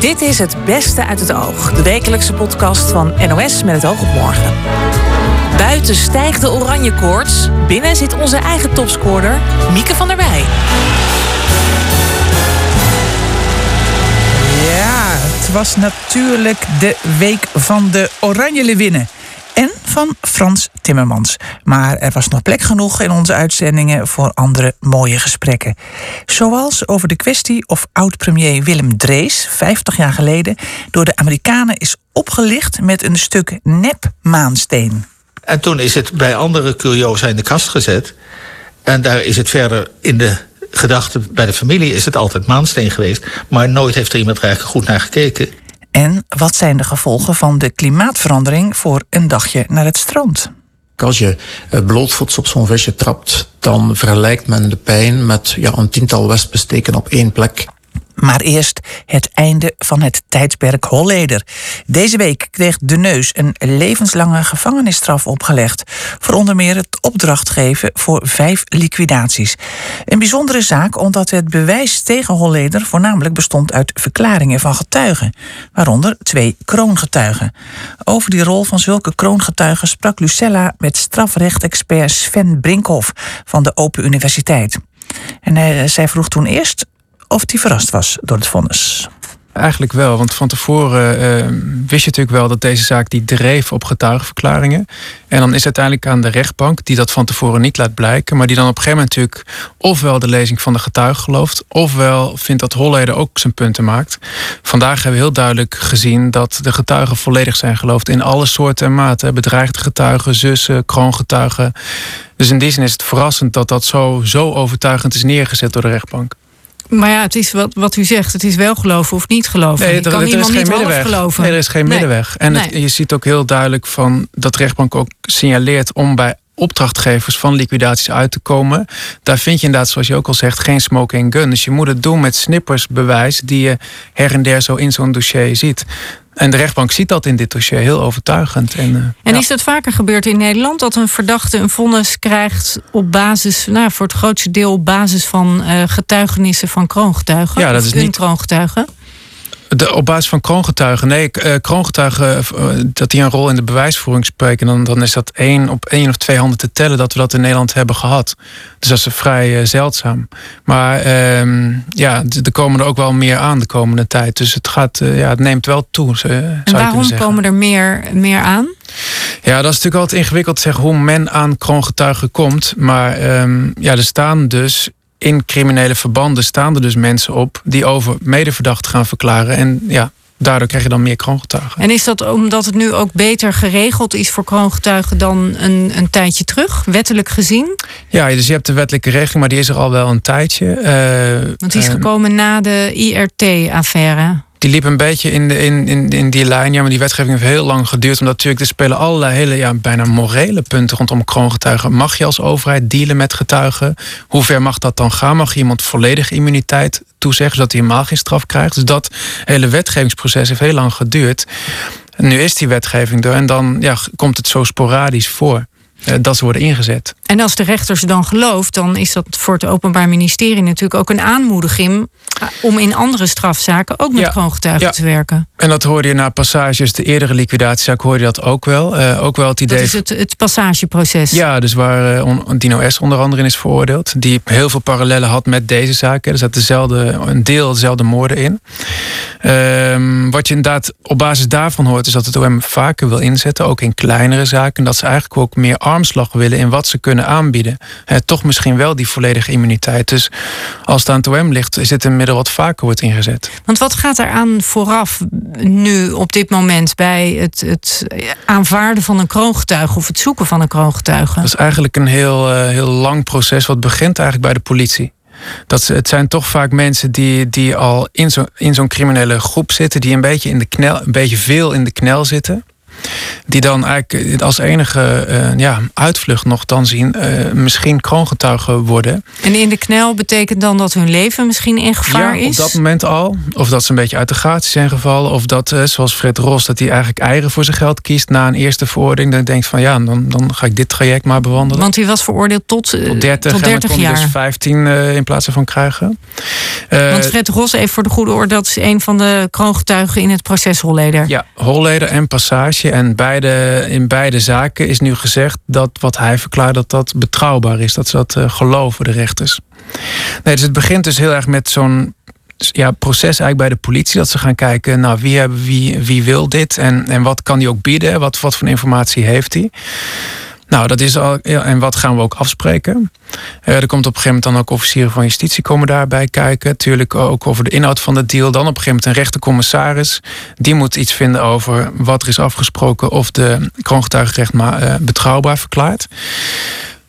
Dit is Het Beste uit het Oog, de wekelijkse podcast van NOS met het oog op morgen. Buiten stijgt de oranje koorts, binnen zit onze eigen topscorer Mieke van der Wij. Ja, het was natuurlijk de week van de Oranje Lewinnen en van Frans Timmermans. Maar er was nog plek genoeg in onze uitzendingen voor andere mooie gesprekken. Zoals over de kwestie of oud-premier Willem Drees, 50 jaar geleden, door de Amerikanen is opgelicht met een stuk nep-maansteen. En toen is het bij andere curiosa in de kast gezet. En daar is het verder in de gedachte bij de familie is het altijd maansteen geweest. Maar nooit heeft er iemand er eigenlijk goed naar gekeken. En wat zijn de gevolgen van de klimaatverandering voor een dagje naar het strand? Als je eh, blootvoets op zo'n visje trapt, dan vergelijkt men de pijn met ja, een tiental wespensteken op één plek. Maar eerst het einde van het tijdperk Holleder. Deze week kreeg De Neus een levenslange gevangenisstraf opgelegd. Voor onder meer het opdracht geven voor vijf liquidaties. Een bijzondere zaak omdat het bewijs tegen Holleder voornamelijk bestond uit verklaringen van getuigen. Waaronder twee kroongetuigen. Over die rol van zulke kroongetuigen sprak Lucella met strafrechtexpert Sven Brinkhoff van de Open Universiteit. En hij, zij vroeg toen eerst of hij verrast was door het vonnis. Eigenlijk wel, want van tevoren uh, wist je natuurlijk wel dat deze zaak die dreef op getuigenverklaringen. En dan is het uiteindelijk aan de rechtbank die dat van tevoren niet laat blijken, maar die dan op een gegeven moment natuurlijk ofwel de lezing van de getuige gelooft, ofwel vindt dat Holleder ook zijn punten maakt. Vandaag hebben we heel duidelijk gezien dat de getuigen volledig zijn geloofd in alle soorten en maten. Bedreigde getuigen, zussen, kroongetuigen. Dus in die zin is het verrassend dat dat zo, zo overtuigend is neergezet door de rechtbank. Maar ja, het is wat, wat u zegt. Het is wel geloven of niet geloven. Nee, je kan er, iemand is geen niet middenweg. geloven. Nee, er is geen Nee. middenweg. En het- je ziet ook heel duidelijk van dat de rechtbank ook signaleert om bij opdrachtgevers van liquidaties uit te komen. Daar vind je inderdaad, zoals je ook al zegt, geen smoking gun. Dus je moet het doen met snippersbewijs die je her en der zo in zo'n dossier ziet. En de rechtbank ziet dat in dit dossier heel overtuigend. En, eh, En ja. is dat vaker gebeurd in Nederland? Dat een verdachte een vonnis krijgt op basis, nou, voor het grootste deel op basis van eh, getuigenissen van kroongetuigen? Ja, dat is niet- kroongetuige? De, op basis van kroongetuigen. Nee, eh, kroongetuigen, eh, dat die een rol in de bewijsvoering spreken. Dan, dan is dat één op één of twee handen te tellen dat we dat in Nederland hebben gehad. Dus dat is vrij eh, zeldzaam. Maar ehm, ja, er komen er ook wel meer aan de komende tijd. Dus het, gaat, eh, ja, het neemt wel toe. eh, En waarom komen er meer, meer aan? Ja, dat is natuurlijk altijd ingewikkeld te zeggen hoe men aan kroongetuigen komt. Maar ehm, ja, er staan dus in criminele verbanden staan er dus mensen op die over medeverdachten gaan verklaren. En ja, daardoor krijg je dan meer kroongetuigen. En is dat omdat het nu ook beter geregeld is voor kroongetuigen dan een, een tijdje terug, wettelijk gezien? Ja, dus je hebt de wettelijke regeling, maar die is er al wel een tijdje. Eh, Want die is eh, gekomen na de IRT-affaire. Die liep een beetje in, in, in, in die lijn. Ja, maar die wetgeving heeft heel lang geduurd. Omdat natuurlijk er spelen allerlei hele, ja, bijna morele punten rondom kroongetuigen. Mag je als overheid dealen met getuigen? Hoe ver mag dat dan gaan? Mag je iemand volledig immuniteit toezeggen, zodat hij helemaal geen straf krijgt? Dus dat hele wetgevingsproces heeft heel lang geduurd. Nu is die wetgeving er en dan ja, komt het zo sporadisch voor. eh, Dat ze worden ingezet. En als de rechter ze dan gelooft, dan is dat voor het Openbaar Ministerie natuurlijk ook een aanmoediging om in andere strafzaken ook met Ja. kroongetuigen Ja. te werken. En dat hoorde je na passages, de eerdere liquidatiezaak hoorde je dat ook wel. Eh, ook wel het idee Dat is het, het passageproces. Ja, dus waar eh, on- Dino S. onder andere in is veroordeeld. Die heel veel parallellen had met deze zaken. Er zat dezelfde, een deel dezelfde moorden in. Ehm, wat je inderdaad op basis daarvan hoort... is dat het OM vaker wil inzetten, ook in kleinere zaken. Dat ze eigenlijk ook meer armslag willen in wat ze kunnen aanbieden. Toch misschien wel die volledige immuniteit. Dus als het aan het OM ligt, is dit een middel wat vaker wordt ingezet. Want wat gaat er aan vooraf nu op dit moment bij het, het aanvaarden van een kroongetuige of het zoeken van een kroongetuige? Dat is eigenlijk een heel, eh, heel lang proces. Wat begint eigenlijk bij de politie. Dat ze, het zijn toch vaak mensen die, die al in zo'n in zo'n criminele groep zitten, die een beetje, in de knel, een beetje veel in de knel zitten. Die dan eigenlijk als enige uh, ja, uitvlucht nog dan zien, uh, misschien kroongetuigen worden. En in de knel betekent dan dat hun leven misschien in gevaar ja, is? op dat moment al. Of dat ze een beetje uit de gratie zijn gevallen. Of dat, uh, zoals Fred Ros, dat hij eigenlijk eigen voor zijn geld kiest na een eerste veroordeling. Dan denkt van ja, dan, dan ga ik dit traject maar bewandelen. Want hij was veroordeeld tot, tot 30, tot 30 en jaar. dus 15 in plaats van krijgen. Want Fred Ros, even voor de goede orde, dat is een van de kroongetuigen in het proces Holleder. Ja, Holleder en Passage. En beide, in beide zaken is nu gezegd dat wat hij verklaart, dat dat betrouwbaar is. Dat ze dat uh, geloven, de rechters. Nee, dus het begint dus heel erg met zo'n ja, proces eigenlijk bij de politie. Dat ze gaan kijken, nou, wie, hebben, wie, wie wil dit? En, en wat kan die ook bieden? Wat, wat voor informatie heeft hij? Nou, dat is al. En wat gaan we ook afspreken? Uh, er komt op een gegeven moment dan ook officieren van justitie komen daarbij kijken. Natuurlijk ook over de inhoud van de deal. Dan op een gegeven moment een rechtercommissaris. Die moet iets vinden over wat er is afgesproken. Of de kroongetuigenrecht maar uh, betrouwbaar verklaart.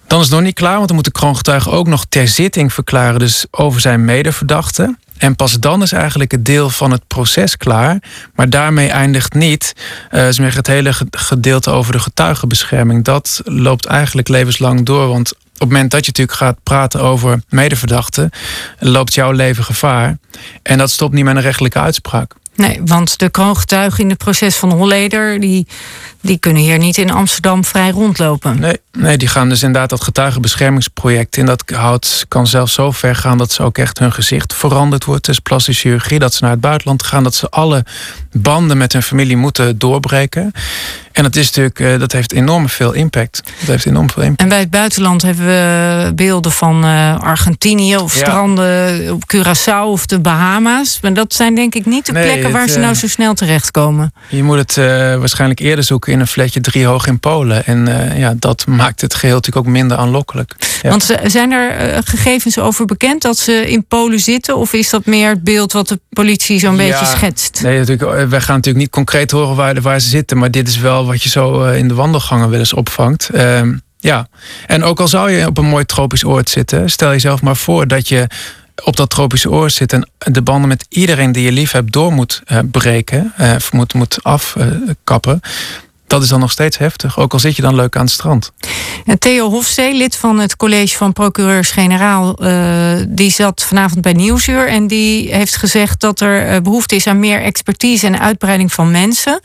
Dan is het nog niet klaar, want dan moet de kroongetuige ook nog ter zitting verklaren. Dus over zijn medeverdachte. En pas dan is eigenlijk het deel van het proces klaar. Maar daarmee eindigt niet uh, het hele gedeelte over de getuigenbescherming. Dat loopt eigenlijk levenslang door. Want op het moment dat je natuurlijk gaat praten over medeverdachten, loopt jouw leven gevaar. En dat stopt niet met een rechtelijke uitspraak. Nee, want de kroongetuigen in het proces van Holleder... die, die kunnen hier niet in Amsterdam vrij rondlopen. Nee, nee, die gaan dus inderdaad dat getuigenbeschermingsproject in. Dat houdt, kan zelfs zo ver gaan dat ze ook echt hun gezicht veranderd wordt. Dus plastische chirurgie, dat ze naar het buitenland gaan... dat ze alle banden met hun familie moeten doorbreken. En dat, is natuurlijk, uh, dat heeft enorm veel impact. Dat heeft enorm veel impact. En bij het buitenland hebben we beelden van uh, Argentinië... of ja. stranden op Curaçao of de Bahama's. Maar dat zijn denk ik niet de nee, plekken waar het, ze nou zo snel terechtkomen. Je moet het uh, waarschijnlijk eerder zoeken in een flatje driehoog in Polen. En ja, dat maakt het geheel natuurlijk ook minder aanlokkelijk. Ja. Want zijn er gegevens over bekend dat ze in Polen zitten? Of is dat meer het beeld wat de politie zo'n ja, beetje schetst? Nee, natuurlijk, wij gaan natuurlijk niet concreet horen waar, waar ze zitten. Maar dit is wel wat je zo in de wandelgangen wel eens opvangt. Uh, ja, en ook al zou je op een mooi tropisch oord zitten, stel jezelf maar voor dat je op dat tropische oord zit en de banden met iedereen die je lief hebt door moet uh, breken, uh, moet, moet afkappen. Dat is dan nog steeds heftig, ook al zit je dan leuk aan het strand. En Theo Hofstee, lid van het college van procureurs-generaal, uh, die zat vanavond bij Nieuwsuur en die heeft gezegd dat er behoefte is aan meer expertise en uitbreiding van mensen.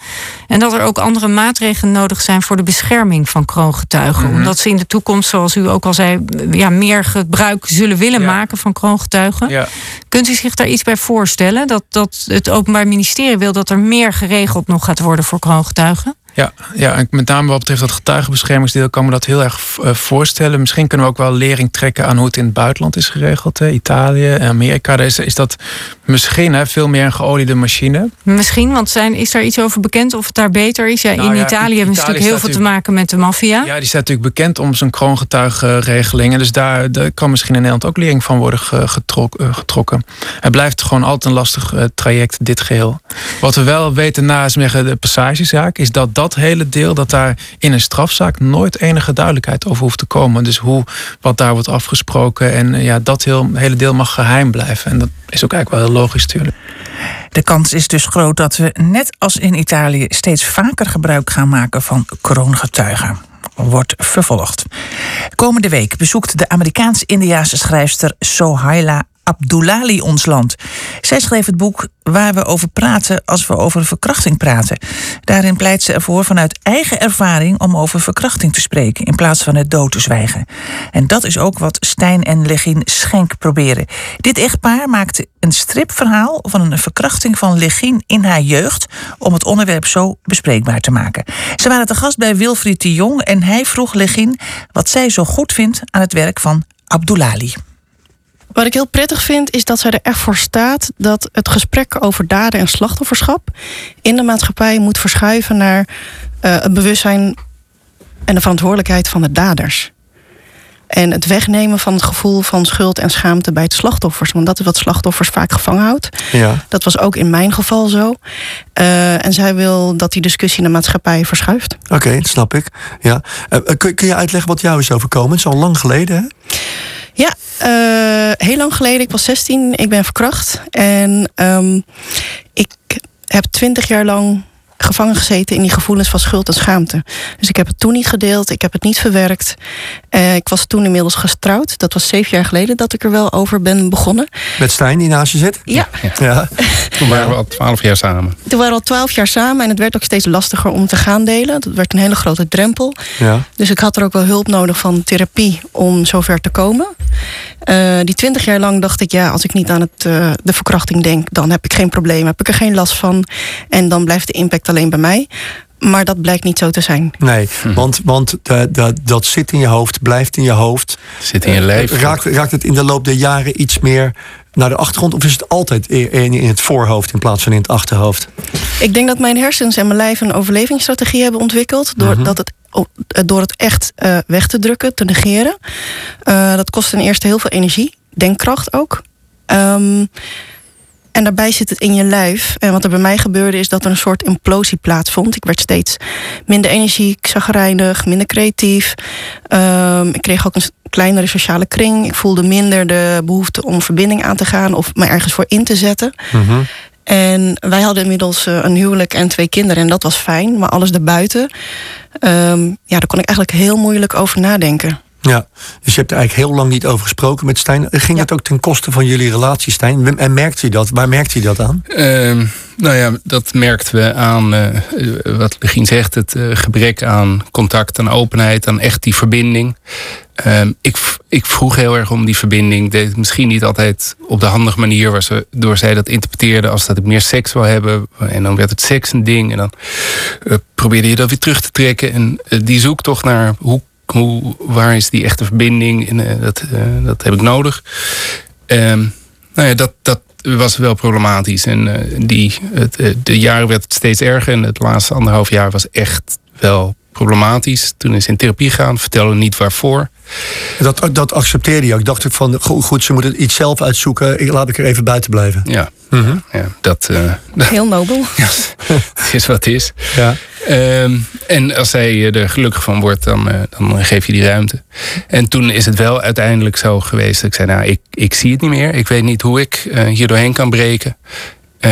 En dat er ook andere maatregelen nodig zijn voor de bescherming van kroongetuigen. Mm -hmm. Omdat ze in de toekomst, zoals u ook al zei, ja, meer gebruik zullen willen ja. maken van kroongetuigen. Ja. Kunt u zich daar iets bij voorstellen? Dat, dat het Openbaar Ministerie wil dat er meer geregeld nog gaat worden voor kroongetuigen? Ja, ja, en met name wat betreft dat getuigenbeschermingsdeel kan me dat heel erg uh, voorstellen. Misschien kunnen we ook wel lering trekken aan hoe het in het buitenland is geregeld. Hè? Italië en Amerika, daar is, is dat misschien hè, veel meer een geoliede machine. Misschien, want zijn, is daar iets over bekend of het daar beter is? Ja, Nou in ja, Italië hebben we natuurlijk heel veel te maken met de maffia. Ja, die staat natuurlijk bekend om zijn kroongetuigenregeling. En dus daar, daar kan misschien in Nederland ook lering van worden getrok, eh, getrokken. Het blijft gewoon altijd een lastig eh, traject, dit geheel. Wat we wel weten na de passagezaak, is dat dat hele deel, dat daar in een strafzaak nooit enige duidelijkheid over hoeft te komen. Dus hoe, wat daar wordt afgesproken. En eh, ja, dat heel, hele deel mag geheim blijven. En dat is ook eigenlijk wel heel logisch natuurlijk. De kans is dus groot dat we, net als in Italië, steeds vaker gebruik gaan maken van kroongetuigen. Wordt vervolgd. Komende week bezoekt de Amerikaans-Indiaanse schrijfster Sohaila Abdullali ons land. Zij schreef het boek Waar we over praten als we over verkrachting praten. Daarin pleit ze ervoor vanuit eigen ervaring om over verkrachting te spreken in plaats van het dood te zwijgen. En dat is ook wat Stijn en Legin Schenk proberen. Dit echtpaar maakte een stripverhaal van een verkrachting van Legin in haar jeugd om het onderwerp zo bespreekbaar te maken. Ze waren te gast bij Wilfried de Jong en hij vroeg Legin wat zij zo goed vindt aan het werk van Abdullali. Wat ik heel prettig vind, is dat zij er echt voor staat dat het gesprek over daden en slachtofferschap in de maatschappij moet verschuiven naar uh, het bewustzijn en de verantwoordelijkheid van de daders. En het wegnemen van het gevoel van schuld en schaamte bij het slachtoffers. Want dat is wat slachtoffers vaak gevangen houdt. Ja. Dat was ook in mijn geval zo. Uh, en zij wil dat die discussie in de maatschappij verschuift. Oké, okay, dat snap ik. Ja. Uh, kun, kun, je uitleggen wat jou is overkomen? Het is al lang geleden, hè? Ja, uh, heel lang geleden. Ik was 16. Ik ben verkracht. En um, ik heb twintig jaar lang gevangen gezeten in die gevoelens van schuld en schaamte. Dus ik heb het toen niet gedeeld, ik heb het niet verwerkt. Uh, ik was toen inmiddels getrouwd. Dat was zeven jaar geleden dat ik er wel over ben begonnen. Met Stijn, die naast je zit? Ja. ja. Toen waren we al twaalf jaar samen. Toen waren we al twaalf jaar samen en het werd ook steeds lastiger om te gaan delen. Dat werd een hele grote drempel. Ja. Dus ik had er ook wel hulp nodig van therapie om zover te komen. Uh, die twintig jaar lang dacht ik, ja, als ik niet aan het, uh, de verkrachting denk, dan heb ik geen probleem, heb ik er geen last van. En dan blijft de impact alleen bij mij. Maar dat blijkt niet zo te zijn. Nee, hm. want, want dat, dat zit in je hoofd, blijft in je hoofd. Zit in je lijf. Raakt, raakt het in de loop der jaren iets meer naar de achtergrond? Of is het altijd in, in het voorhoofd in plaats van in het achterhoofd? Ik denk dat mijn hersens en mijn lijf een overlevingsstrategie hebben ontwikkeld. Doordat mhm. het door het echt uh, weg te drukken, te negeren. Uh, dat kost ten eerste heel veel energie, denkkracht ook. Um, en daarbij zit het in je lijf. En wat er bij mij gebeurde is dat er een soort implosie plaatsvond. Ik werd steeds minder energiek, zagrijnig, minder creatief. Um, ik kreeg ook een kleinere sociale kring. Ik voelde minder de behoefte om verbinding aan te gaan of me ergens voor in te zetten. Mm -hmm. En wij hadden inmiddels eh, een huwelijk en twee kinderen en dat was fijn. Maar alles daarbuiten, um, ja, daar kon ik eigenlijk heel moeilijk over nadenken. Ja, dus je hebt er eigenlijk heel lang niet over gesproken met Stijn. Ging dat ook ten koste van jullie relatie, Stijn? En merkt u dat? Waar merkt u dat aan? Uh, nou ja, dat merkten we aan, uh, wat Legien zegt, het uh, gebrek aan contact, aan openheid, aan echt die verbinding. Uh, ik, ik vroeg heel erg om die verbinding. Deed het misschien niet altijd op de handige manier waardoor zij dat interpreteerde als dat ik meer seks wil hebben. En dan werd het seks een ding. En dan uh, probeerde je dat weer terug te trekken. En die zoektocht naar hoe hoe, waar is die echte verbinding? En, uh, dat, uh, dat heb ik nodig. Um, nou ja, dat, dat was wel problematisch. En uh, die, het, de jaren werd steeds erger. En het laatste anderhalf jaar was echt wel problematisch. Toen is in therapie gaan, vertelde niet waarvoor. Dat, dat accepteerde je. Ik dacht van, goed, ze moeten iets zelf uitzoeken. Ik, laat ik er even buiten blijven. Ja, mm -hmm. ja dat... Uh, Heel nobel. ja, het is wat het is. Ja. Um, en als zij er gelukkig van wordt, dan, uh, dan geef je die ruimte. En toen is het wel uiteindelijk zo geweest dat ik zei... nou, ik, ik zie het niet meer. Ik weet niet hoe ik uh, hier doorheen kan breken.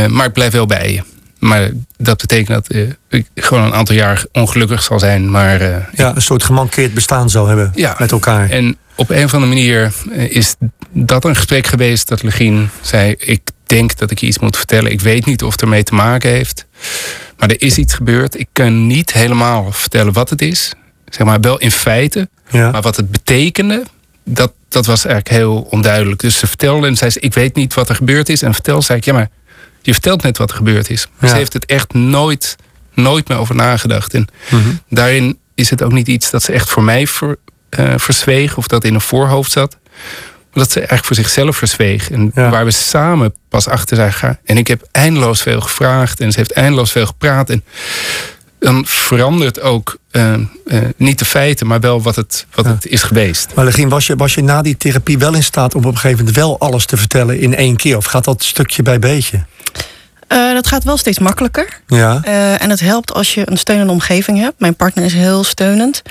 maar ik blijf wel bij je. Maar dat betekent dat uh, ik gewoon een aantal jaar ongelukkig zal zijn. Maar, uh, ja, een soort gemankeerd bestaan zou hebben ja, met elkaar. En op een of andere manier eh, is dat een gesprek geweest dat Legien zei... ik denk dat ik je iets moet vertellen. Ik weet niet of het ermee te maken heeft. Maar er is iets gebeurd. Ik kan niet helemaal vertellen wat het is. Zeg maar wel in feite. Ja. Maar wat het betekende, dat, dat was eigenlijk heel onduidelijk. Dus ze vertelde en zei ze, ik weet niet wat er gebeurd is. En vertel, zei ik, ja maar je vertelt net wat er gebeurd is. Maar ja. ze heeft het echt nooit, nooit meer over nagedacht. En Mhm. mm -hmm. daarin is het ook niet iets dat ze echt voor mij ver, uh, verzweeg of dat in een voorhoofd zat. Maar dat ze eigenlijk voor zichzelf verzweeg. En ja. waar we samen pas achter zijn gegaan. En ik heb eindeloos veel gevraagd en ze heeft eindeloos veel gepraat. En dan verandert ook uh, uh, niet de feiten, maar wel wat het, wat ja. het is geweest. Maar Legien, was je, was je na die therapie wel in staat om op een gegeven moment wel alles te vertellen in één keer? Of gaat dat stukje bij beetje? Uh, dat gaat wel steeds makkelijker. Ja. Uh, en het helpt als je een steunende omgeving hebt. Mijn partner is heel steunend.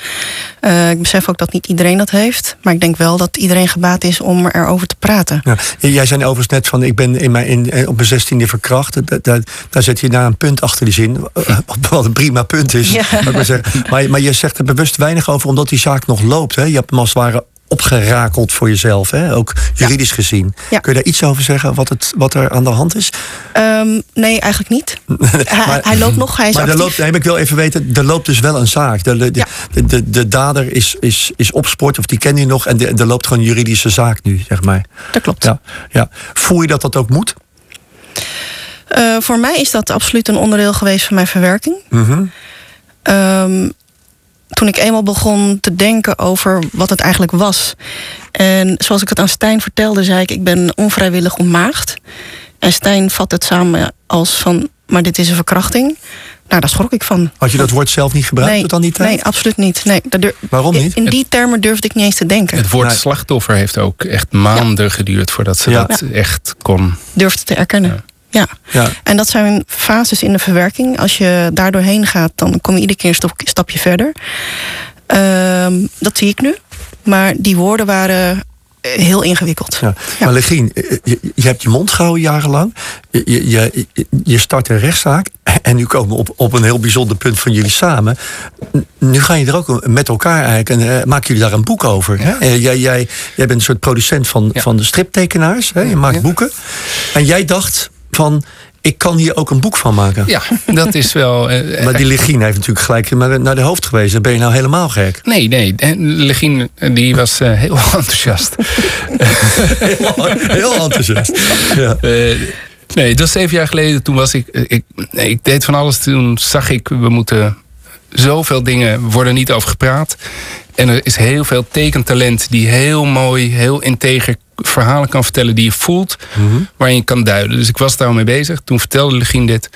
Uh, ik besef ook dat niet iedereen dat heeft. Maar ik denk wel dat iedereen gebaat is om erover te praten. Ja. Jij zei overigens net van, ik ben in mijn, in, op mijn zestiende verkracht. Daar, daar, daar zet je na een punt achter die zin. Wat een prima punt is. Ja. Maar, zeggen. Maar, maar je zegt er bewust weinig over, omdat die zaak nog loopt. Hè? Je hebt hem als het ware opgerakeld voor jezelf, hè? ook juridisch ja. gezien. Ja. Kun je daar iets over zeggen, wat, het, wat er aan de hand is? Um, nee, eigenlijk niet. hij, hij, loopt nog, hij is Maar actief. loopt, nee, ik wil even weten, er loopt dus wel een zaak. De, de, Ja. de, de, de dader is, is, is op sport, of die ken je nog... en de- er loopt gewoon een juridische zaak nu, zeg maar. Dat klopt. Ja, ja. Voel je dat dat ook moet? Uh, voor mij is dat absoluut een onderdeel geweest van mijn verwerking. Mhm. Um, toen ik eenmaal begon te denken over wat het eigenlijk was. En zoals ik het aan Stijn vertelde, zei ik: Ik ben onvrijwillig ontmaagd. En Stijn vat het samen als van: Maar dit is een verkrachting. Nou, daar schrok ik van. Had je dat woord zelf niet gebruikt nee, tot aan die tijd? nee, absoluut niet. Nee, daar dur- Waarom niet? In die termen durfde ik niet eens te denken. Het woord Nee. slachtoffer heeft ook echt maanden geduurd voordat ze Ja. dat echt kon. Durfde te erkennen. Ja. Ja. En dat zijn fases in de verwerking. Als je daar doorheen gaat, dan kom je iedere keer een stap- stapje verder. Ehm, dat zie ik nu. Maar die woorden waren eh, heel ingewikkeld. Ja. Ja. Maar Legien, je, je hebt je mond gehouden jarenlang. Je, je, je, start een rechtszaak. en nu komen we op, op een heel bijzonder punt van jullie samen. Nu ga je er ook met elkaar eigenlijk en eh, maken jullie daar een boek over. Hè? Eh, jij, jij, jij bent een soort producent van, Ja. van de striptekenaars. Hè? Je maakt Ja. boeken. En jij dacht van, ik kan hier ook een boek van maken. Ja, dat is wel. eh, Maar die Legien heeft natuurlijk gelijk naar, de hoofd gewezen. Dan ben je nou helemaal gek. Nee, nee. En Legien die was eh, heel enthousiast. Heel, heel enthousiast. Ja. Eh, nee, dat was zeven jaar geleden. Toen was ik, eh, ik. Ik deed van alles. Toen zag ik, we moeten. Zoveel dingen worden niet over gepraat. En er is heel veel tekentalent die heel mooi, heel integer verhalen kan vertellen die je voelt, waarin je kan duiden. Dus ik was daarmee bezig. Toen vertelde Legien dit.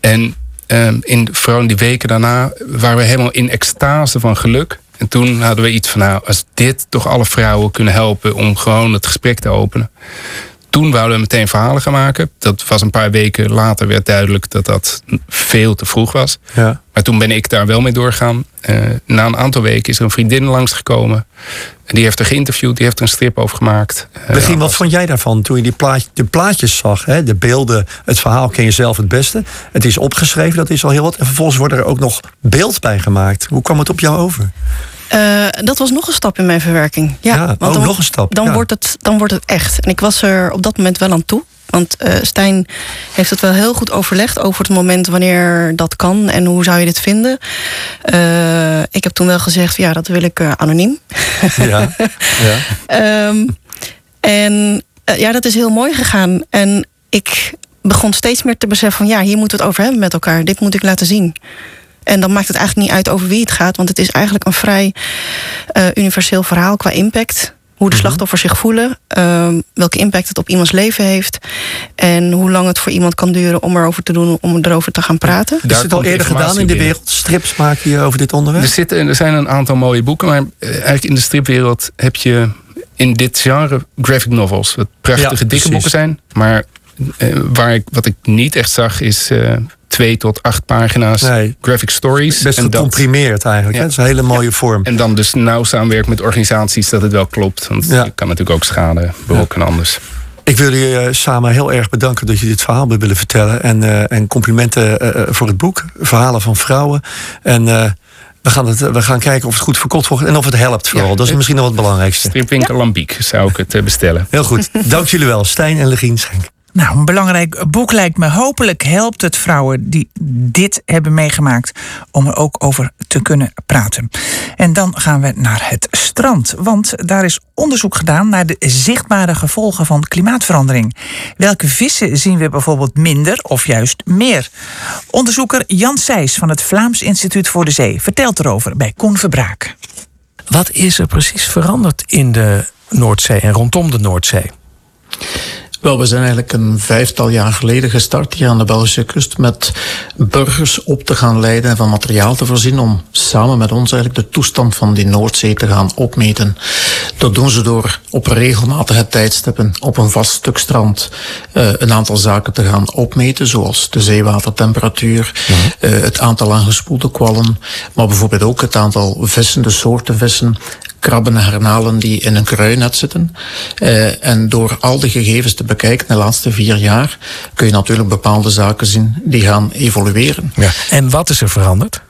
En ehm, in, vooral in die weken daarna waren we helemaal in extase van geluk. En toen hadden we iets van, nou, als dit toch alle vrouwen kunnen helpen om gewoon het gesprek te openen. Toen wouden we meteen verhalen gaan maken. Dat was een paar weken later werd duidelijk dat dat veel te vroeg was. Ja. Maar toen ben ik daar wel mee doorgaan. Eh, na een aantal weken is er een vriendin langsgekomen. En die heeft er geïnterviewd, die heeft er een strip over gemaakt. Eh, Begin, wat vond jij daarvan toen je die plaatje, de plaatjes zag? Hè? De beelden, het verhaal ken je zelf het beste. Het is opgeschreven, dat is al heel wat. En vervolgens wordt er ook nog beeld bij gemaakt. Hoe kwam het op jou over? Eh, dat was nog een stap in mijn verwerking. Ja, Ja, want oh, dan, nog een stap, Dan, ja. wordt het, dan wordt het echt. En ik was er op dat moment wel aan toe. Want eh, Stijn heeft het wel heel goed overlegd over het moment wanneer dat kan en hoe zou je dit vinden. Eh, ik heb toen wel gezegd, ja, dat wil ik anoniem. Ja, ja. Ehm, en ja, dat is heel mooi gegaan. En ik begon steeds meer te beseffen van ja, hier moeten we het over hebben met elkaar. Dit moet ik laten zien. En dan maakt het eigenlijk niet uit over wie het gaat, want het is eigenlijk een vrij eh, universeel verhaal qua impact. Hoe de slachtoffers zich voelen, ehm, welke impact het op iemands leven heeft en hoe lang het voor iemand kan duren om erover te doen, om erover te gaan praten. Is het al eerder gedaan in de wereld? Strips maken je over dit onderwerp? Er, zitten, er zijn een aantal mooie boeken, maar eh, eigenlijk in de stripwereld heb je in dit genre graphic novels. Wat prachtige Ja, dikke precies. boeken zijn. Maar eh, waar ik, wat ik niet echt zag is eh, twee tot acht pagina's Nee. graphic stories. Best en, dat, gecomprimeerd eigenlijk. Ja. Hè? Dat is een hele mooie vorm. en dan dus nauw samenwerken met organisaties dat het wel klopt. Want Ja. je kan natuurlijk ook schade berokkenen anders. Ik wil jullie eh, samen heel erg bedanken dat je dit verhaal hebt willen vertellen. En, eh, en complimenten eh, voor het boek. Verhalen van vrouwen. En eh, we, gaan het, we gaan kijken of het goed verkocht wordt en of het helpt vooral. Ja. dat is misschien nog het belangrijkste. Stripwinkel Lambiek zou ik het bestellen. Heel goed. Dank jullie wel. Stijn en Legien Schenk. Nou, een belangrijk boek lijkt me. Hopelijk helpt het vrouwen die dit hebben meegemaakt om er ook over te kunnen praten. En dan gaan we naar het strand, want daar is onderzoek gedaan naar de zichtbare gevolgen van klimaatverandering. Welke vissen zien we bijvoorbeeld minder of juist meer? Onderzoeker Jan Seys van het Vlaams Instituut voor de Zee vertelt erover bij Koen Verbraak. Wat is er precies veranderd in de Noordzee en rondom de Noordzee? Wel, we zijn eigenlijk een vijftal jaar geleden gestart hier aan de Belgische kust met burgers op te gaan leiden en van materiaal te voorzien om samen met ons eigenlijk de toestand van die Noordzee te gaan opmeten. Dat doen ze door op regelmatige tijdstippen op een vast stuk strand eh, een aantal zaken te gaan opmeten, zoals de zeewatertemperatuur, eh, het aantal aangespoelde kwallen, maar bijvoorbeeld ook het aantal vissen, de soorten vissen, krabben en garnalen die in een kruinet zitten. Eh, en door al die gegevens te bekijken de laatste vier jaar, kun je natuurlijk bepaalde zaken zien die gaan evolueren. Ja. En wat is er veranderd?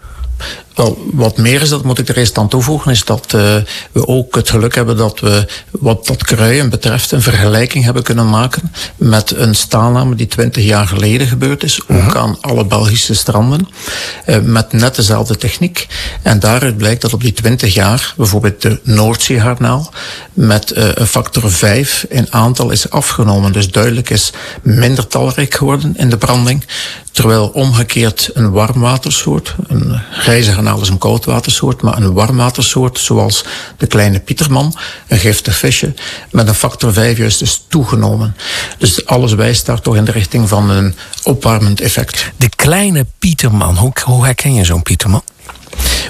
Wel, wat meer is, dat moet ik er eerst aan toevoegen, is dat uh, we ook het geluk hebben dat we, wat dat kruien betreft, een vergelijking hebben kunnen maken met een staalname die 20 jaar geleden gebeurd is, ook uh-huh. aan alle Belgische stranden, uh, met net dezelfde techniek. En daaruit blijkt dat op die 20 jaar, bijvoorbeeld de Noordzeeharnaal, met uh, een factor 5 in aantal is afgenomen. Dus duidelijk is minder talrijk geworden in de branding. Terwijl omgekeerd een warmwatersoort, een grijze garnaal is een koudwatersoort, maar een warmwatersoort zoals de kleine pieterman, een giftig visje, met een factor 5 juist is toegenomen. Dus alles wijst daar toch in de richting van een opwarmend effect. De kleine pieterman, hoe, hoe herken je zo'n pieterman?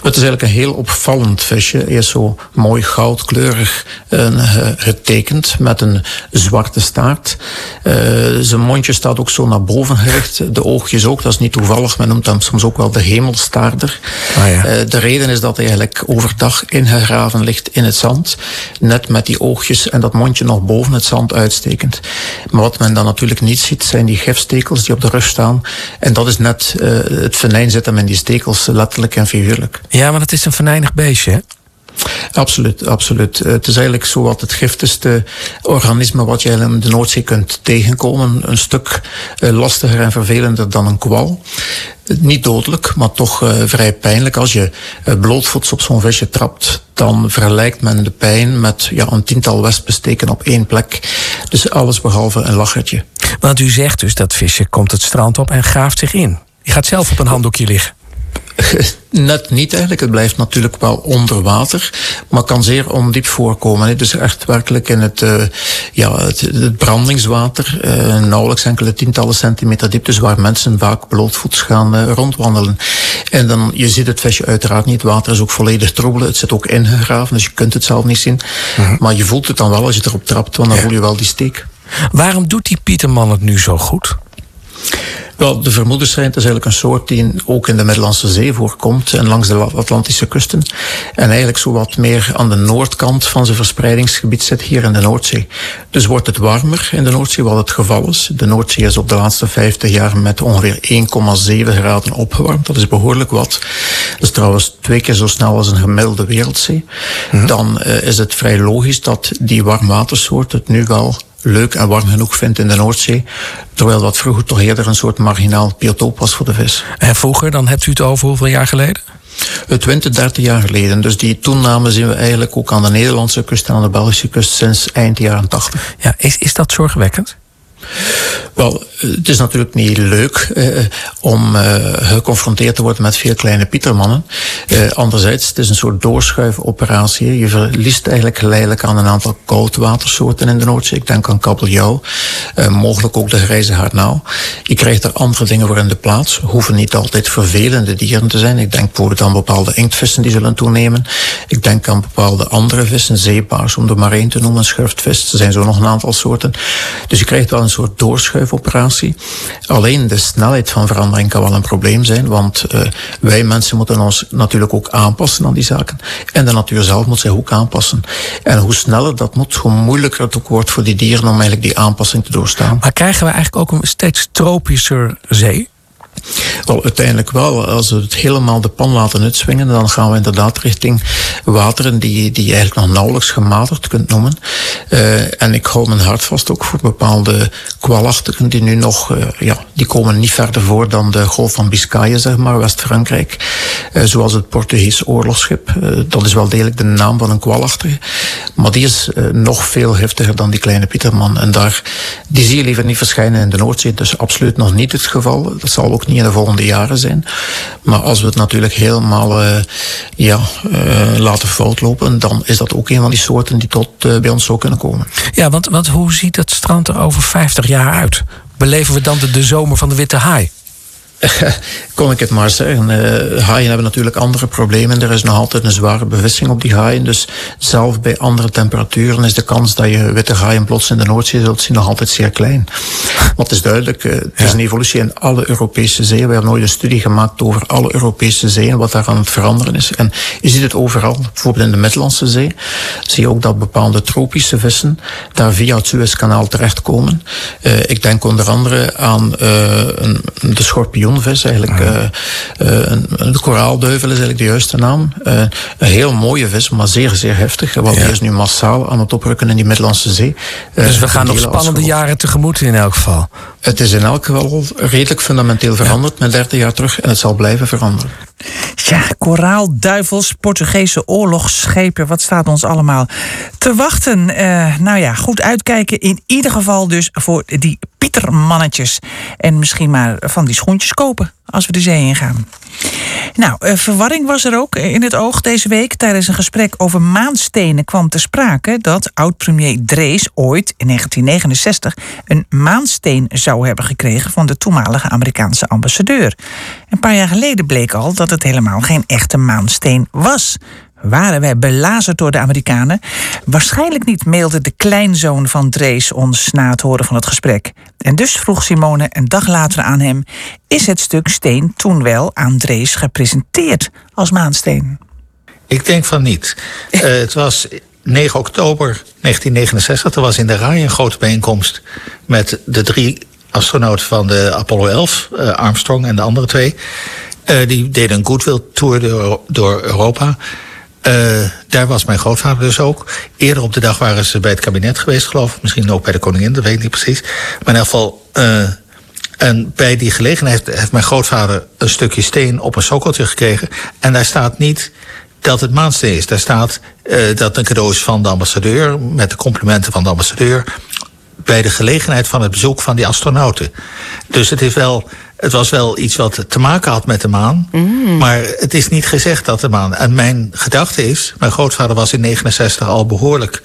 Het is eigenlijk een heel opvallend visje. Eerst zo mooi goudkleurig uh, getekend met een zwarte staart. Uh, zijn mondje staat ook zo naar boven gericht. De oogjes ook, dat is niet toevallig. Men noemt hem soms ook wel de hemelstaarder. Ah, ja. Eh, de reden is dat hij eigenlijk overdag ingegraven ligt in het zand. Net met die oogjes en dat mondje nog boven het zand uitstekend. Maar wat men dan natuurlijk niet ziet, zijn die gifstekels die op de rug staan. En dat is net uh, het venijn zit hem in die stekels, letterlijk en figuurlijk. Ja, maar het is een venijnig beestje, hè? Absoluut, absoluut. Eh, het is eigenlijk zo wat het giftigste organisme wat je in de Noordzee kunt tegenkomen. Een stuk eh, lastiger en vervelender dan een kwal. Niet dodelijk, maar toch vrij pijnlijk. Als je blootvoets op zo'n visje trapt, dan vergelijkt men de pijn met ja, een tiental wespensteken op één plek. Dus alles behalve een lachertje. Want u zegt dus dat visje komt het strand op en graaft zich in. Die gaat zelf op een handdoekje liggen. Net niet eigenlijk. Het blijft natuurlijk wel onder water, maar kan zeer ondiep voorkomen. Dus echt werkelijk in het, uh, ja, het, het brandingswater, uh, nauwelijks enkele tientallen centimeter diep, dus waar mensen vaak blootvoets gaan uh, rondwandelen. En dan, je ziet het visje uiteraard niet. Het water is ook volledig troebel. Het zit ook ingegraven, dus je kunt het zelf niet zien. -huh. Maar je voelt het dan wel als je erop trapt, want dan ja. voel je wel die steek. Waarom doet die Pieterman het nu zo goed? Wel, de vermoedensreind is eigenlijk een soort die ook in de Middellandse Zee voorkomt en langs de Atlantische kusten. En eigenlijk zo wat meer aan de noordkant van zijn verspreidingsgebied zit hier in de Noordzee. Dus wordt het warmer in de Noordzee, wat het geval is. De Noordzee is op de laatste 50 jaar met ongeveer 1,7 graden opgewarmd. Dat is behoorlijk wat. Dat is trouwens twee keer zo snel als een gemiddelde wereldzee. -hmm. Dan uh, is het vrij logisch dat die warmwatersoort het nu wel leuk en warm genoeg vindt in de Noordzee. Terwijl dat vroeger toch eerder een soort marginaal biotoop was voor de vis. En vroeger, dan hebt u het over hoeveel jaar geleden? 20, 30 jaar geleden. Dus die toename zien we eigenlijk ook aan de Nederlandse kust en aan de Belgische kust sinds eind jaren 80. Ja, is, is dat zorgwekkend? Wel, het is natuurlijk niet leuk eh, om uh, geconfronteerd te worden met veel kleine pietermannen. Uh, anderzijds, het is een soort doorschuifoperatie. Je verliest eigenlijk geleidelijk aan een aantal koudwatersoorten in de Noordzee. Ik denk aan kabeljauw, mogelijk ook de grijze haarnauw. Je krijgt er andere dingen voor in de plaats. Hoeven niet altijd vervelende dieren te zijn. Ik denk bijvoorbeeld aan bepaalde inktvissen die zullen toenemen. Ik denk aan bepaalde andere vissen, zeepaars om er maar één te noemen, schurftvis. Er zijn zo nog een aantal soorten. Dus je krijgt wel een soort doorschuifoperatie. Alleen de snelheid van verandering kan wel een probleem zijn, want uh, wij mensen moeten ons natuurlijk ook aanpassen aan die zaken. En de natuur zelf moet zich ook aanpassen. En hoe sneller dat moet, hoe moeilijker het ook wordt voor die dieren om eigenlijk die aanpassing te doorstaan. Maar krijgen we eigenlijk ook een steeds tropischer zee? Wel, uiteindelijk wel. Als we het helemaal de pan laten uitswingen, dan gaan we inderdaad richting wateren die, die je eigenlijk nog nauwelijks gematigd kunt noemen. Uh, en ik hou mijn hart vast ook voor bepaalde kwalachtigen die nu nog, uh, ja, die komen niet verder voor dan de Golf van Biscayen, zeg maar, West-Frankrijk. Uh, zoals het Portugees oorlogsschip. dat is wel degelijk de naam van een kwalachtige. Maar die is nog veel heftiger dan die kleine Pieterman. En daar, die zie je liever niet verschijnen in de Noordzee. Dus absoluut nog niet het geval. Dat zal ook niet in de volgende jaren zijn. Maar als we het natuurlijk helemaal ja, laten foutlopen, dan is dat ook een van die soorten die tot uh, bij ons zou kunnen komen. Ja, want, want hoe ziet het strand er over 50 jaar uit? Beleven we dan de, de zomer van de witte haai? kon ik het maar zeggen. Uh, haaien hebben natuurlijk andere problemen. Er is nog altijd een zware bevissing op die haaien. Dus zelf bij andere temperaturen is de kans dat je witte haaien plots in de Noordzee zult zien nog altijd zeer klein. Want het is duidelijk, uh, het ja. is een evolutie in alle Europese zeeën. We hebben nooit een studie gemaakt over alle Europese zeeën, wat daar aan het veranderen is. En je ziet het overal, bijvoorbeeld in de Middellandse Zee. Zie je ook dat bepaalde tropische vissen daar via het Suezkanaal terechtkomen. Uh, ik denk onder andere aan een, de schorpioen vis eigenlijk. Uh, uh, de koraalduivel is eigenlijk de juiste naam. Een heel mooie vis, maar zeer, zeer heftig. Want ja. die is nu massaal aan het oprukken in die Middellandse Zee. dus we gaan nog spannende jaren tegemoet in elk geval. Het is in elk geval redelijk fundamenteel veranderd met 30 jaar terug en het zal blijven veranderen. Ja, koraalduivels, Portugese oorlogsschepen, wat staat ons allemaal te wachten? Uh, nou ja, goed uitkijken in ieder geval dus voor die pietermannetjes. En misschien maar van die schoentjes kopen als we de zee ingaan. Nou, uh, verwarring was er ook in het oog deze week. Tijdens een gesprek over maanstenen kwam te sprake dat oud-premier Drees ooit in 1969 een maansteen zou hebben gekregen van de toenmalige Amerikaanse ambassadeur. Een paar jaar geleden bleek al dat het helemaal geen echte maansteen was. Waren wij belazerd door de Amerikanen? Waarschijnlijk niet, mailde de kleinzoon van Drees ons na het horen van het gesprek. En dus vroeg Simone een dag later aan hem: Is het stuk steen toen wel aan Drees gepresenteerd als maansteen? Ik denk van niet. Uh, het was 9 oktober 1969. Er was in de RAI een grote bijeenkomst met de drie astronauten van de Apollo 11, uh, Armstrong en de andere twee. Uh, die deden een goodwill tour door, door Europa. Uh, daar was mijn grootvader dus ook. Eerder op de dag waren ze bij het kabinet geweest, geloof ik. Misschien ook bij de koningin, dat weet ik niet precies. Maar in ieder geval. Uh, en bij die gelegenheid heeft mijn grootvader een stukje steen op een sokkeltje gekregen. En daar staat niet dat het maansteen is. Daar staat uh, dat een cadeau is van de ambassadeur. Met de complimenten van de ambassadeur. Bij de gelegenheid van het bezoek van die astronauten. Dus het is wel het was wel iets wat te maken had met de maan. Mm. Maar het is niet gezegd dat de maan. En mijn gedachte is, mijn grootvader was in 69 al behoorlijk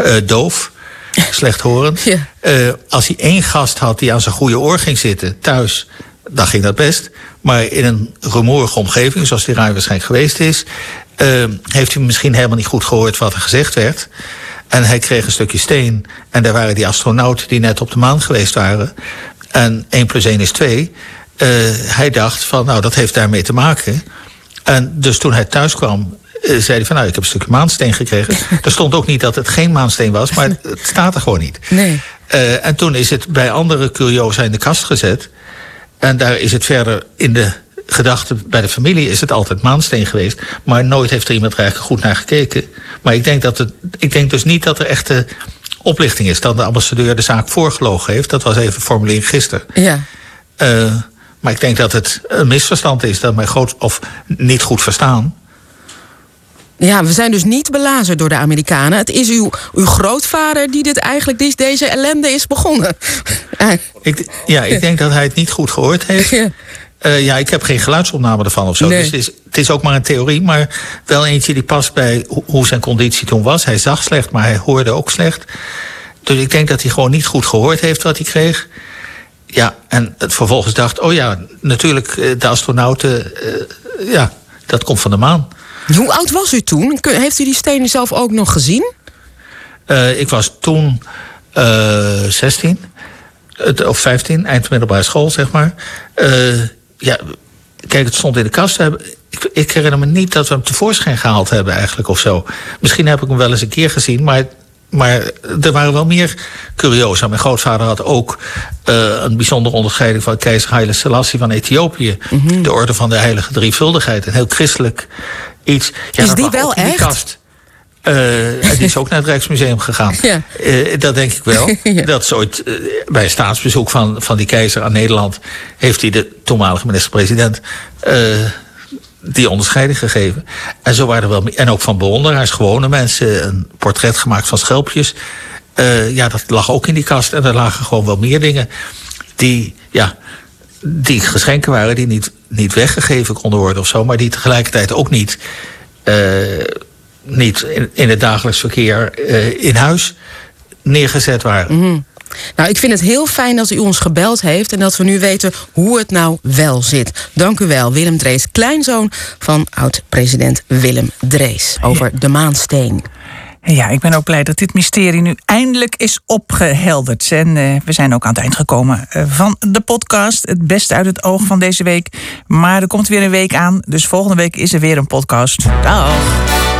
uh, doof. Slechthorend. Ja. Uh, als hij één gast had die aan zijn goede oor ging zitten thuis, dan ging dat best. Maar in een rumoerige omgeving, zoals die ruim waarschijnlijk geweest is, uh, heeft hij misschien helemaal niet goed gehoord wat er gezegd werd. En hij kreeg een stukje steen. En daar waren die astronauten die net op de maan geweest waren. En 1 plus 1 is 2. Uh, hij dacht van, nou, dat heeft daarmee te maken. En dus toen hij thuis kwam, uh, zei hij van, nou, ik heb een stukje maansteen gekregen. er stond ook niet dat het geen maansteen was, maar het, het staat er gewoon niet. Nee. Uh, en toen is het bij andere curiosa in de kast gezet. En daar is het verder in de gedachte bij de familie is het altijd maansteen geweest. Maar nooit heeft er iemand er eigenlijk goed naar gekeken. Maar ik denk, dat het, ik denk dus niet dat er echte oplichting is. Dat de ambassadeur de zaak voorgelogen heeft. Dat was even formulering gisteren. Ja. Uh, maar ik denk dat het een misverstand is. Dat mij groot, of niet goed verstaan. Ja, we zijn dus niet belazerd door de Amerikanen. Het is uw, uw grootvader die dit eigenlijk die deze ellende is begonnen. ik, ja, ik denk dat hij het niet goed gehoord heeft. Ja. Uh, ja, ik heb geen geluidsopname ervan of zo. Nee. Dus het is, het is ook maar een theorie. Maar wel eentje die past bij hoe zijn conditie toen was. Hij zag slecht, maar hij hoorde ook slecht. Dus ik denk dat hij gewoon niet goed gehoord heeft wat hij kreeg. Ja, en het vervolgens dacht, oh ja, natuurlijk, de astronauten, uh, ja, dat komt van de maan. Hoe oud was u toen? Heeft u die stenen zelf ook nog gezien? Uh, ik was toen uh, 16, of 15, eind middelbare school, zeg maar. Uh, ja, kijk, het stond in de kast. Ik, ik herinner me niet dat we hem tevoorschijn gehaald hebben, eigenlijk, of zo. Misschien heb ik hem wel eens een keer gezien, maar maar er waren wel meer curiosa. Mijn grootvader had ook uh, een bijzondere onderscheiding van keizer Haile Selassie van Ethiopië. Mm -hmm. De orde van de heilige drievuldigheid. Een heel christelijk iets. Ja, is die wel echt? Die kast. Uh, die is ook naar het Rijksmuseum gegaan. Ja. Uh, dat denk ik wel. ja. Dat is ooit uh, bij een staatsbezoek van, van die keizer aan Nederland... heeft hij de toenmalige minister-president die onderscheiding gegeven. En zo waren er wel en ook van bewonderaars, gewone mensen, een portret gemaakt van schelpjes. Ja, dat lag ook in die kast. En er lagen gewoon wel meer dingen die, ja, die geschenken waren, die niet, niet weggegeven konden worden of zo, maar die tegelijkertijd ook niet, uh, niet in, in, het dagelijks verkeer uh, in huis neergezet waren. Mm -hmm. Nou, ik vind het heel fijn dat u ons gebeld heeft en dat we nu weten hoe het nou wel zit. Dank u wel, Willem Drees, kleinzoon van oud-president Willem Drees, over de maansteen. Ja, ik ben ook blij dat dit mysterie nu eindelijk is opgehelderd. En uh, we zijn ook aan het eind gekomen uh, van de podcast. Het beste uit het oog van deze week. Maar er komt weer een week aan, dus volgende week is er weer een podcast. Dag!